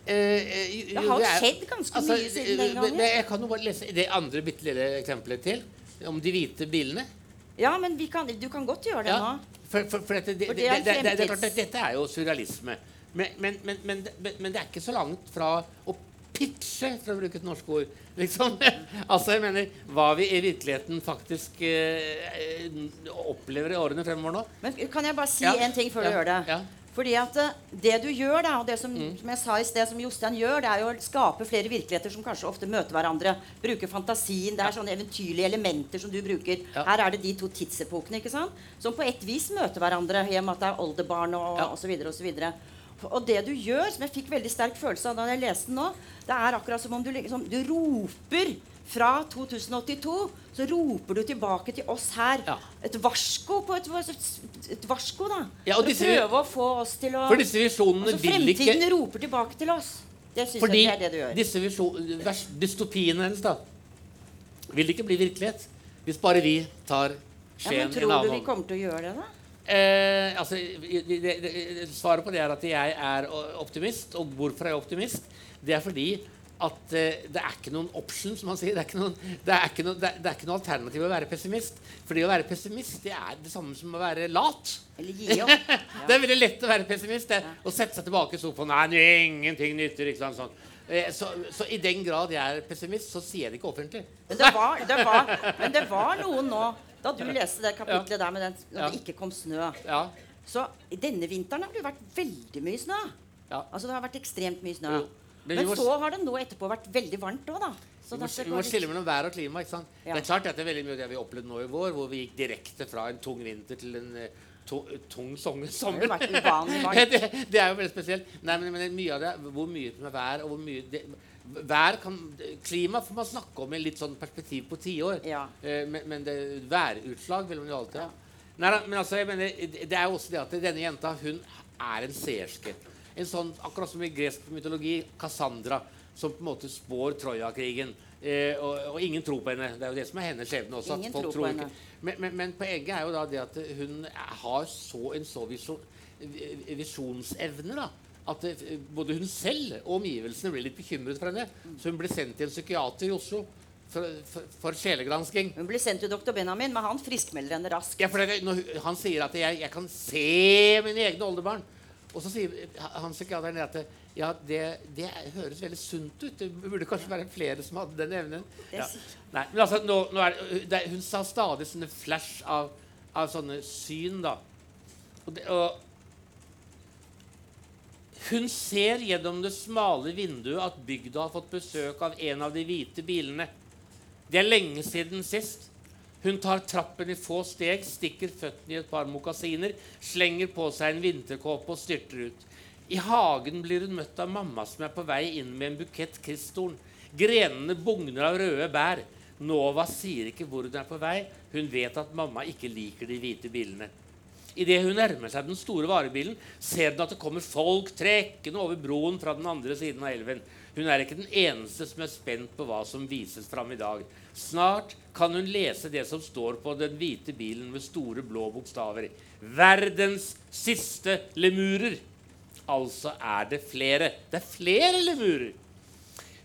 Eh, eh, jo, Det har jo skjedd ganske mye siden den eh, gangen. men Jeg kan jo bare lese det andre bitte lille eksempelet til. Om de hvite bilene. Ja, men vi kan, du kan godt gjøre det nå. For, for, for, dette, det, det, det det, er klart at dette er jo surrealisme. Men, men, men, men, men, men det er ikke så langt fra å pitche, for å bruke et norsk ord. Liksom. (laughs) altså, jeg mener, Hva vi i virkeligheten faktisk eh, opplever i årene fremover nå. Men kan jeg bare si Ja. en ting før Ja. du gjør det? Ja. Fordi at eh, det du gjør, da, og det som, Mm. som jeg sa i sted, som Jostein gjør, det er jo å skape flere virkeligheter som kanskje ofte møter hverandre. Bruke fantasien. Det er sånne eventyrlige elementer som du bruker. Ja. Her er det de to tidsepokene ikke sant? som på et vis møter hverandre, i og med at det er oldebarn og Ja. osv. osv. Og det du gjør, som jeg fikk veldig sterk følelse av da jeg leste den nå, det er akkurat som om du, liksom, du roper fra 2082 så roper du tilbake til oss her. Ja. Et varsko på et, et varsko, da. Ja, og disse- prøve å få oss til å For disse visjonene altså, vil ikke Fremtiden roper tilbake til oss. Det syns jeg det er det du gjør. disse visjon, dystopiene hennes da vil ikke bli virkelighet hvis bare vi tar Ja, skjeen men i en tror du vi kommer til å gjøre det, da? Eh, altså, det, det, det, svaret på det er at jeg er optimist. Og hvorfor er jeg optimist? Det er fordi at eh, det er ikke noen option, som man sier. Det er ikke noen, det er ikke noe, det er, det er ikke noe alternativ å være pessimist. Fordi å være pessimist det er det samme som å være lat. Eller gi opp? (laughs) Det er veldig lett å være pessimist. Det, Å sette seg tilbake i sofaen Nei, ingenting nytter. Ikke sant, sånn. Eh, Så, så i den grad jeg er pessimist, så sier jeg det ikke offentlig. Men det var, det var, men det var noen nå Da du leste det kapitlet der med den, når Ja. det ikke kom snø Ja, Så denne vinteren har det vært veldig mye snø. ja. Altså det har vært ekstremt mye snø. Jo. Men Men så har det nå etterpå vært veldig varmt òg, da. Så Vi må, vi må skille mellom vær og klima. ikke sant? Ja. Det er klart at det er veldig mye av det vi opplevde nå i vår, hvor vi gikk direkte fra en tung vinter til en eh, to, tung sommer. Det (laughs) det, det er jo veldig spesielt. Nei, men, men mye av det, hvor mye som er vær, og hvor mye det, Vær kan, Klima får man snakke om i litt sånn perspektiv på tiår. Ja. Eh, men, men det, værutslag vil man jo alltid ha. Ja. Nei, men altså, jeg mener, det er jo også det at denne jenta hun er en seerske. En sånn, akkurat som i gresk mytologi, Cassandra, som på en måte spår Troja-krigen. Eh, og, og ingen tror på henne. Det er jo det som er hennes skjebne også. Ingen tror på henne. Men, men, men poenget er jo da det at hun har så en så visjon, visjonsevne, da. At både hun selv og omgivelsene ble litt bekymret for henne. Så hun ble sendt til en psykiater i Oslo for, for, for sjelegransking. Hun blir sendt til doktor Benjamin, men han friskmelder henne raskt. Ja, for det, når han sier at jeg, 'jeg kan se mine egne oldebarn'. Og så sier han psykiateren at ja, det, det høres veldig sunt ut. Det burde kanskje være flere som hadde den evnen. Ja. Nei, men altså, nå, nå det, det, Hun sa stadig sånne flash av, av sånne syn, da. Og, og hun ser gjennom det smale vinduet at bygda har fått besøk av en av de hvite bilene. Det er lenge siden sist. Hun tar trappen i få steg, stikker føttene i et par mokasiner, slenger på seg en vinterkåpe og styrter ut. I hagen blir hun møtt av mamma som er på vei inn med en bukett kristtorn. Grenene bugner av røde bær. Nova sier ikke hvor hun er på vei. Hun vet at mamma ikke liker de hvite bilene. Idet hun nærmer seg den store varebilen, ser hun at det kommer folk trekkende over broen fra den andre siden av elven. Hun er ikke den eneste som er spent på hva som vises fram i dag. Snart kan hun lese det som står på den hvite bilen med store blå bokstaver. Verdens siste lemurer. Altså er det flere. Det er flere lemurer.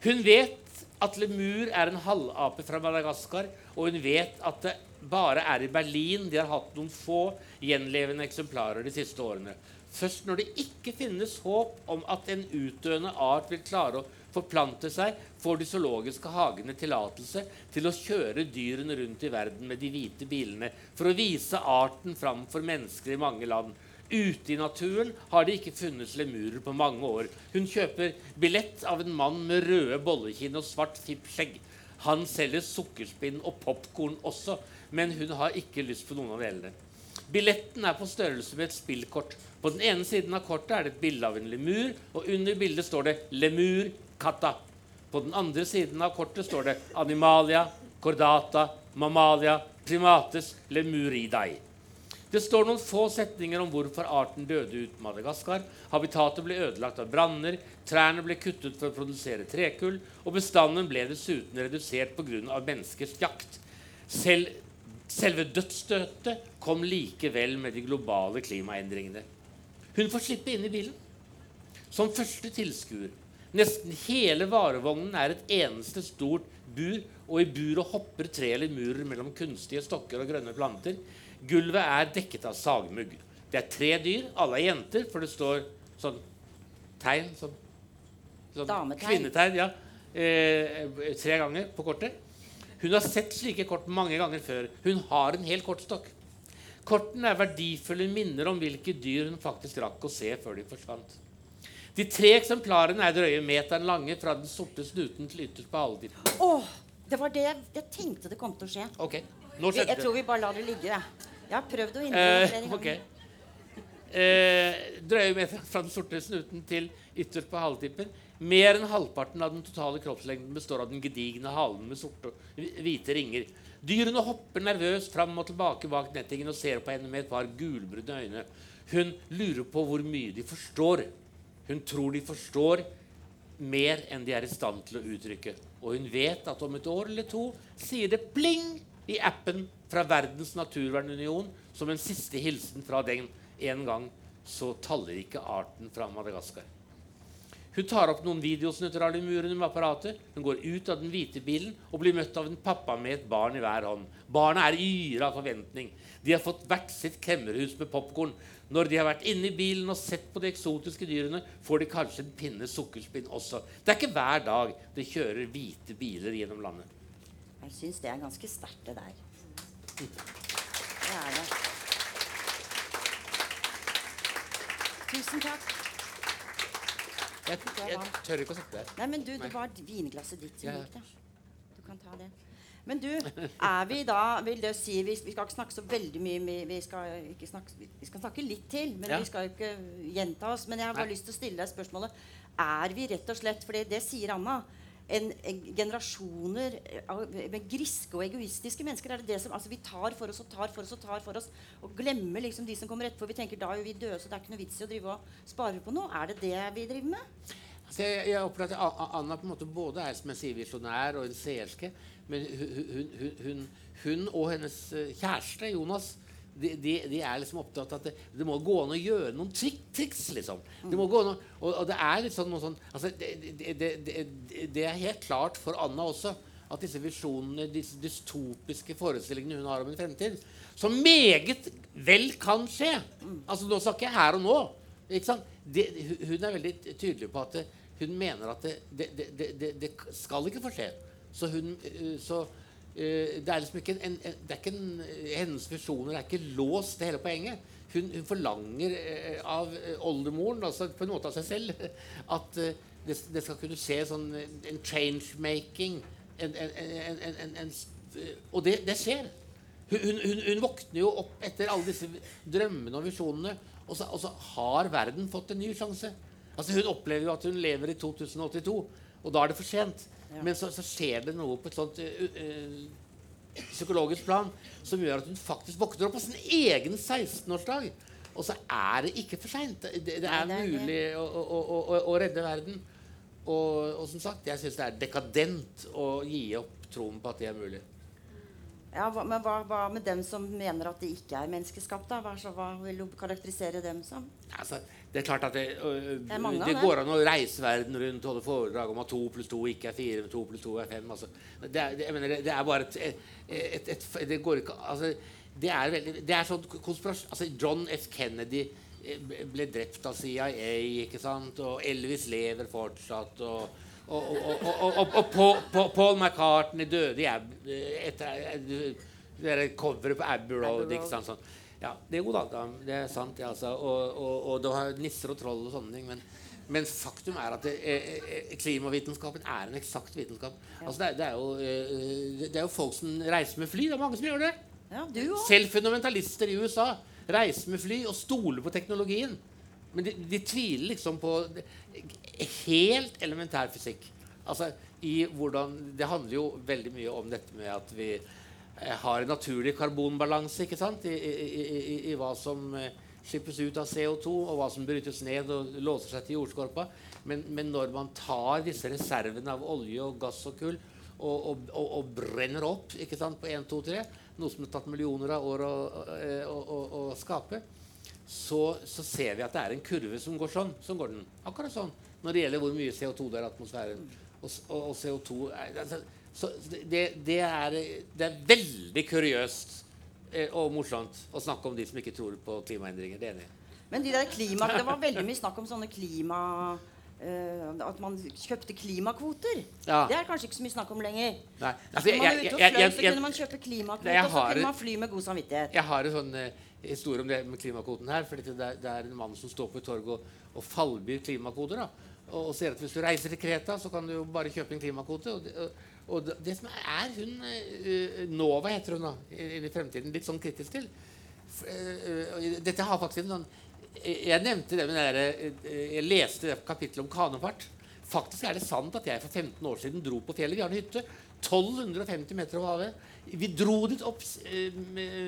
Hun vet at lemur er en halvape fra Madagaskar, og hun vet at det bare er i Berlin de har hatt noen få gjenlevende eksemplarer de siste årene. Først når det ikke finnes håp om at en utdøende art vil klare å forplante seg, får de zoologiske hagene tillatelse til å kjøre dyrene rundt i verden med de hvite bilene for å vise arten fram for mennesker i mange land. Ute i naturen har det ikke funnes lemurer på mange år. Hun kjøper billett av en mann med røde bollekinn og svart fippskjegg. Han selger sukkerspinn og popkorn også, men hun har ikke lyst på noen av delene. Billetten er på størrelse med et spillkort. På den ene siden av kortet er det et bilde av en lemur, og under bildet står det 'Lemur katta'. På den andre siden av kortet står det 'Animalia cordata mammalia primates lemuridae'. Det står noen få setninger om hvorfor arten døde ut Madagaskar. Habitatet ble ødelagt av branner, trærne ble kuttet for å produsere trekull, og bestanden ble dessuten redusert pga. menneskers jakt. Selv, selve dødsstøtet kom likevel med de globale klimaendringene. Hun får slippe inn i bilen som første tilskuer. Nesten hele varevognen er et eneste stort bur, og i buret hopper tre lemurer mellom kunstige stokker og grønne planter. Gulvet er dekket av sagmugg. Det er tre dyr. Alle er jenter, for det står sånn tegn sånn, sånn Dametegn. Kvinnetegn, ja. Eh, tre ganger på kortet. Hun har sett slike kort mange ganger før. Hun har en hel kortstokk. Kortene er verdifulle minner om hvilke dyr hun faktisk rakk å se før de forsvant. De tre eksemplarene er drøye meteren lange fra den sorte snuten til ytterst på haledyr. Åh, det var det jeg, jeg tenkte det kom til å skje. Ok, nå Vi, jeg tror vi bare lar det ligge. jeg. Jeg har prøvd å hindre det Eh, flere ok. ganger. Eh, drøye meter fra den sorte snuten til ytterst på haletippen. Mer enn halvparten av den totale kroppslengden består av den gedigne halen med sorte hvite ringer. Dyrene hopper nervøst fram og tilbake bak nettingen og ser på henne med et par gulbrune øyne. Hun lurer på hvor mye de forstår. Hun tror de forstår mer enn de er i stand til å uttrykke. Og hun vet at om et år eller to sier det pling i appen fra Verdens naturvernunion som en siste hilsen fra den en gang så tallrike arten fra Madagaskar. Hun tar opp noen videosnutter av med apparatet. Hun går ut av den hvite bilen og blir møtt av en pappa med et barn i hver hånd. Barna er yra av forventning. De har fått hvert sitt kremmerhus med popkorn. Når de har vært inne i bilen og sett på de eksotiske dyrene, får de kanskje en pinne sukkerspinn også. Det er ikke hver dag det kjører hvite biler gjennom landet. Jeg syns det er ganske sterkt, det der. Det er det. Tusen takk. Jeg, jeg tør ikke å sette det her. Nei, men du, det var vinglasset ditt som gikk der. Du kan ta det. Men du, er vi da vil det si, vi, vi skal ikke snakke så veldig mye vi, vi, skal ikke snakke, vi skal snakke litt til, men Ja. vi skal jo ikke gjenta oss. Men jeg har bare Nei. lyst til å stille deg spørsmålet Er vi rett og slett, for det sier Anna en, en generasjoner av med griske og egoistiske mennesker. er det det som, altså Vi tar for oss og tar for oss og tar for oss og glemmer liksom de som kommer etterpå. Vi tenker da er vi døde, så det er ikke noe vits i å drive og spare på noe. Er det det vi driver med? Altså, jeg, jeg opplever at Anna på en måte både er som jeg sier, visjonær og en seerske. Men hun, hun, hun, hun, og hennes eh, kjæreste, Jonas, de, de, de er liksom opptatt av at det, det må gå an å gjøre noen trik, triks. liksom. Det må gå an å, og, og det er litt sånn, sånn altså, det, det, det, er helt klart for Anna også at disse visjonene, disse dystopiske forestillingene hun har om en fremtid, som meget vel kan skje Altså Nå snakker jeg her og nå. Ikke sant? Hun- er veldig tydelig på at hun mener at det skal ikke få skje. Så hun eh, så, eh, Det er liksom ikke en, en, det er ikke en Hennes visjoner er ikke låst, det hele poenget. Hun, hun forlanger eh, av eh, oldemoren, altså på en måte av seg selv, (laughs) at eh, det, det skal kunne skje sånn eh, en changemaking. Eh, og det, det skjer. Hun, hun, hun våkner jo opp etter alle disse drømmene og visjonene, og så, og så har verden fått en ny sjanse. Altså Hun opplever jo at hun lever i 2082, og da er det for sent. Men så, så skjer det noe på et sånt uh, uh, psykologisk plan som gjør at hun faktisk våkner opp på sin egen 16-årsdag. Og så er det ikke for seint. Det, det er Nei, det er mulig å, å, å, å, redde verden. og, og som sagt, jeg syns det er dekadent å gi opp troen på at det er mulig. Ja, hva, men hva, hva med dem som mener at det ikke er menneskeskapt? Hva, så, hva vil du karakterisere dem som? Altså, det er klart at det, øh, Det mange det går an å reise verden rundt holde foredrag om at to pluss to ikke er fire, men to pluss to er fem. Altså. Det, er, det, mener, det, er bare et, et, et, et Det går ikke altså, Det er veldig Det er sånn konspirasjon Altså, John F. Kennedy eh, ble drept av CIA, ikke sant? Og Elvis lever fortsatt. og og, og, og, og, Paul, McCartney døde i Ab etter eh, det coveret på Abbey Road. Ikke sant, sånn. Ja, det er god da, det er sant. det, altså. Og, og, og du har nisser og troll og sånne ting. Men, men faktum er at det, eh, eh, klimavitenskapen er en eksakt vitenskap. Altså, det, det, er jo, eh, det er jo folk som reiser med fly. Det er mange som gjør det. Ja. Selv fundamentalister i USA reiser med fly og stoler på teknologien. Men de, de tviler liksom på helt elementær fysikk. Altså, i hvordan, Det handler jo veldig mye om dette med at vi eh, har en naturlig karbonbalanse ikke sant? I, i, i, i, hva som eh, slippes ut av CO2, og hva som brytes ned og låser seg til jordskorpa. Men, men når man tar disse reservene av olje og gass og kull og, og, og, og brenner opp ikke sant, på 1, 2, 3, noe som har tatt millioner av år å, å, å, å, å skape, så, så ser vi at det er en kurve som går sånn. Sånn går den. Akkurat sånn. Når det gjelder hvor mye CO2 det er i atmosfæren. Og CO2 er, altså, så det, det, er, det er veldig kuriøst eh, og morsomt å snakke om de som ikke tror på klimaendringer. Det er enig. Men de der klima, det var veldig mye snakk om sånne klima... Uh, at man kjøpte klimakvoter. Ja. Det er kanskje ikke så mye snakk om lenger. Nei, altså, ute og jeg- fløy, så kunne man kjøpe klimakvoter, Jeg og så kunne man fly med god samvittighet. Jeg har en sånn uh, historie om det med klimakvoten her. For det, er- det er en mann som står på et torg og, og fallbyr klimakvoter. da, og, og ser at hvis du reiser til Kreta, så kan du jo bare kjøpe en klimakvote. Og og, og det, som er hun eh, Nova heter hun da, i, fremtiden, litt sånn kritisk til. Eh, eh, dette har faktisk en sånn jeg nevnte det med det der, eh, Jeg leste det kapittelet om kanofart. Faktisk er det sant at jeg for 15 år siden dro på fjellet. Vi har en hytte 1250 meter over havet. Vi dro dit opp, eh,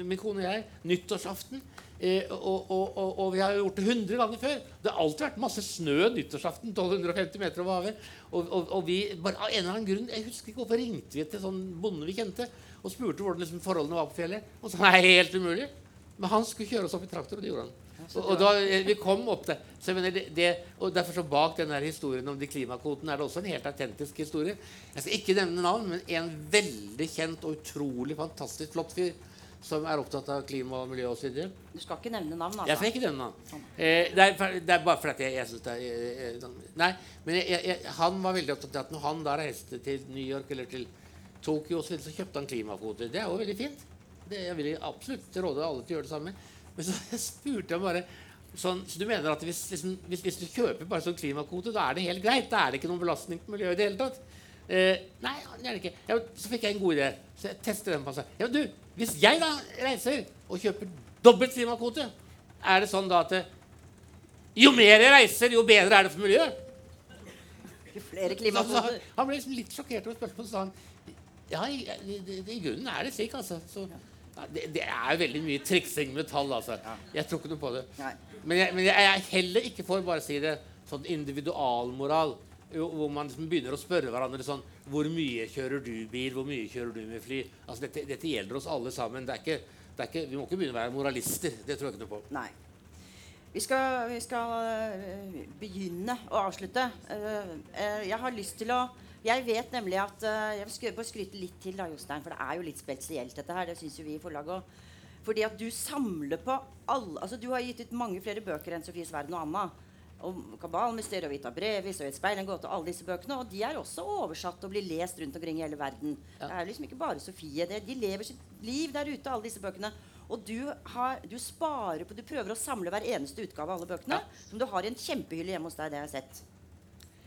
min kone og jeg, nyttårsaften. Eh, og, og, og, og vi har gjort det 100 ganger før. Det har alltid vært masse snø nyttårsaften. 1250 meter over havet. Og, vi, bare av en eller annen grunn, Jeg husker ikke hvorfor ringte vi til sånn bonde vi kjente og spurte hvordan liksom forholdene var på fjellet. Og så (laughs) han helt umulig. Men han skulle kjøre oss opp i traktor, og det gjorde han. Og, da, eh, vi kom opp der. Så mener, det, det, og derfor så Bak den der historien om de klimakvotene er det også en helt autentisk historie. Jeg skal ikke nevne navn, men en veldig kjent og utrolig fantastisk flott fyr som er opptatt av klima og miljø osv. Du skal ikke nevne navn, Jeg altså. skal ikke nevne navn. Eh, det, er, det er bare fordi jeg, jeg syns det er eh, eh, sånn- Nei, men jeg, jeg, jeg, han var veldig opptatt av at når han da reiste til New York eller til Tokyo, og så, videre, så kjøpte han klimakvoter. Det er jo veldig fint. Det, jeg vil absolutt råde alle til å gjøre det samme. Men så (laughs) spurte jeg bare sånn, Så du mener at hvis, liksom, hvis, hvis du kjøper bare sånn klimakvote, da er det helt greit? Da er det ikke noen belastning på miljøet i det hele tatt? Eh, nei, er det ikke. Ja, så fikk jeg en god idé. Så jeg testet den på seg. Ja, men du, hvis jeg da reiser og kjøper dobbelt klimakvote, er det sånn da at jo mer jeg reiser, jo bedre er det for miljøet? Flere Så, så, klimakvoter. han ble liksom litt sjokkert over spørsmålet. Så han ja, i, i, i, i grunnen er det slik, altså. Så, ja, det, det er veldig mye triksing med tall, altså. Jeg tror ikke noe på det. Men jeg, men jeg er heller ikke for bare å si det sånn individualmoral. Hvor man liksom begynner å spørre hverandre sånn Hvor mye kjører du bil? Hvor mye kjører du med fly? Altså Dette, dette gjelder oss alle sammen. Det er ikke, det er ikke, vi må ikke begynne å være moralister. Det tror jeg ikke noe på. Nei. Vi skal, vi skal øh, begynne å avslutte. Eh, eh, jeg har lyst til å Jeg vet nemlig at Jeg skal skryte litt til, da, Jostein, for det er jo litt spesielt, dette her. Det syns jo vi i forlaget òg. Fordi at du samler på alle Altså, du har gitt ut mange flere bøker enn Sofies verden og Anna. Om Kabalmysteriet og Vita Brevis og Et speil, en gåte, alle disse bøkene. Og de er også oversatt og blir lest rundt omkring i hele verden. Det er liksom ikke bare Sofie. Det, de lever sitt liv der ute, alle disse bøkene. Og du, har, du sparer på Du prøver å samle hver eneste utgave av alle bøkene. Som du har i en kjempehylle hjemme hos deg. Det jeg har jeg sett.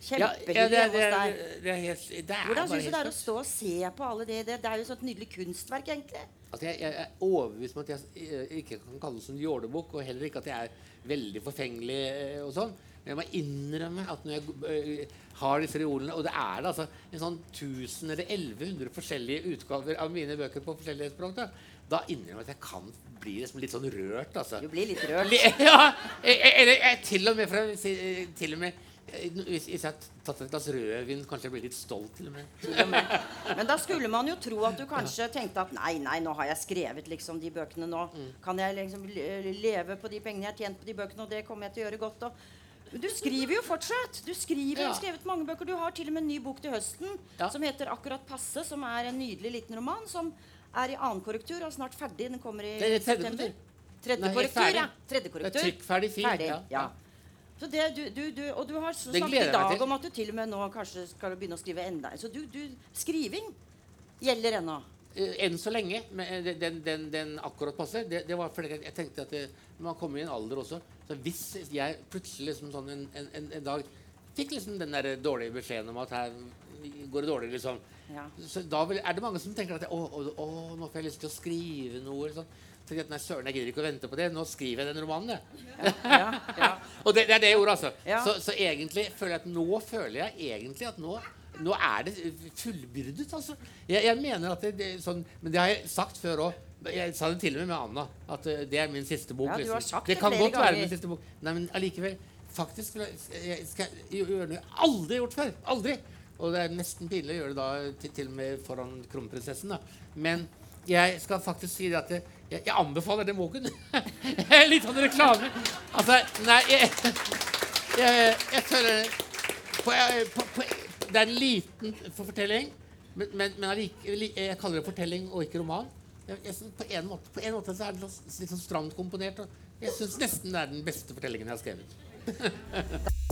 Kjempehylle ja, det, hjemme hos deg. det er helt det er Hvordan syns du det er å stå og se på alle det? Det, det er jo sånt nydelig kunstverk, egentlig. Altså jeg, jeg er overbevist om at jeg eh, ikke kan kalle det som jålebukk, og heller ikke at jeg er veldig forfengelig eh, og sånn. Men jeg må innrømme at når jeg eh, har disse reolene Og det er det altså en sånn 1000 eller 1100 forskjellige utgaver av mine bøker på forskjellige språk. Da, da innrømmer jeg at jeg kan bli liksom litt sånn rørt, altså. Du blir litt rørt. (laughs) Ja, eh, eh, eller eh, til og med, eh, til og med Hvis, jeg hadde tatt et glass rødvin, kanskje jeg blir litt stolt til og med. Men da skulle man jo tro at du kanskje tenkte at nei, nei, nå har jeg skrevet liksom de bøkene nå. Mm. Kan jeg liksom leve på de pengene jeg har tjent på de bøkene, og det kommer jeg til å gjøre godt. Og men du skriver jo fortsatt. Du skriver, Ja. har skrevet mange bøker. Du har til og med en ny bok til høsten Ja. som heter 'Akkurat passe', som er en nydelig liten roman som er i annen korrektur og snart ferdig. Den kommer i er september. korrektur. Tredje korrektur, ja. Tredje korrektur. trykkferdig film. Ferdig, ja. ja. Så det, du, du, du, og du har snakket i dag om at du til og med nå kanskje skal begynne å skrive enda Så du, du, skriving gjelder ennå. Eh, Enn så lenge. Men eh, den, den, den, akkurat passer. Det, det var fordi jeg tenkte at det, man kommer i en alder også. Så hvis jeg plutselig liksom sånn en, en, en, en dag fikk liksom den der dårlige beskjeden om at her går det dårlig, liksom. Ja. Så da vil, er det mange som tenker at å, å, å, nå får jeg lyst til å skrive noe. eller Sånn. Fordi at, Nei, søren, jeg gidder ikke å vente på det. Nå skriver jeg den romanen. jeg. Ja, ja. (laughs) Og det, det er det jeg gjorde, altså. Ja. Så, så egentlig føler jeg at nå føler jeg egentlig at nå nå er det fullbyrdet, altså. Jeg, jeg mener at det, det sånn Men det har jeg sagt før òg. Jeg sa det til og med med Anna. At eh, det er min siste bok. Ja, du har liksom. sagt det det kan godt være min siste bok. Nei, men allikevel. Faktisk skal jeg, jeg skal gjøre noe jeg aldri har gjort før. Aldri. Og det er nesten pinlig å gjøre det da til, til og med foran kronprinsessen. da. Men jeg skal faktisk si det at jeg, jeg, jeg anbefaler den boken. (laughs) Litt sånn reklame. Altså, nei jeg, jeg, jeg tør på, på, på, Det er en liten fortelling, men, men, men jeg kaller det fortelling og ikke roman. På, en måte, på en måte så er det litt sånn stramt komponert. Og jeg syns nesten det er den beste fortellingen jeg har skrevet. (laughs)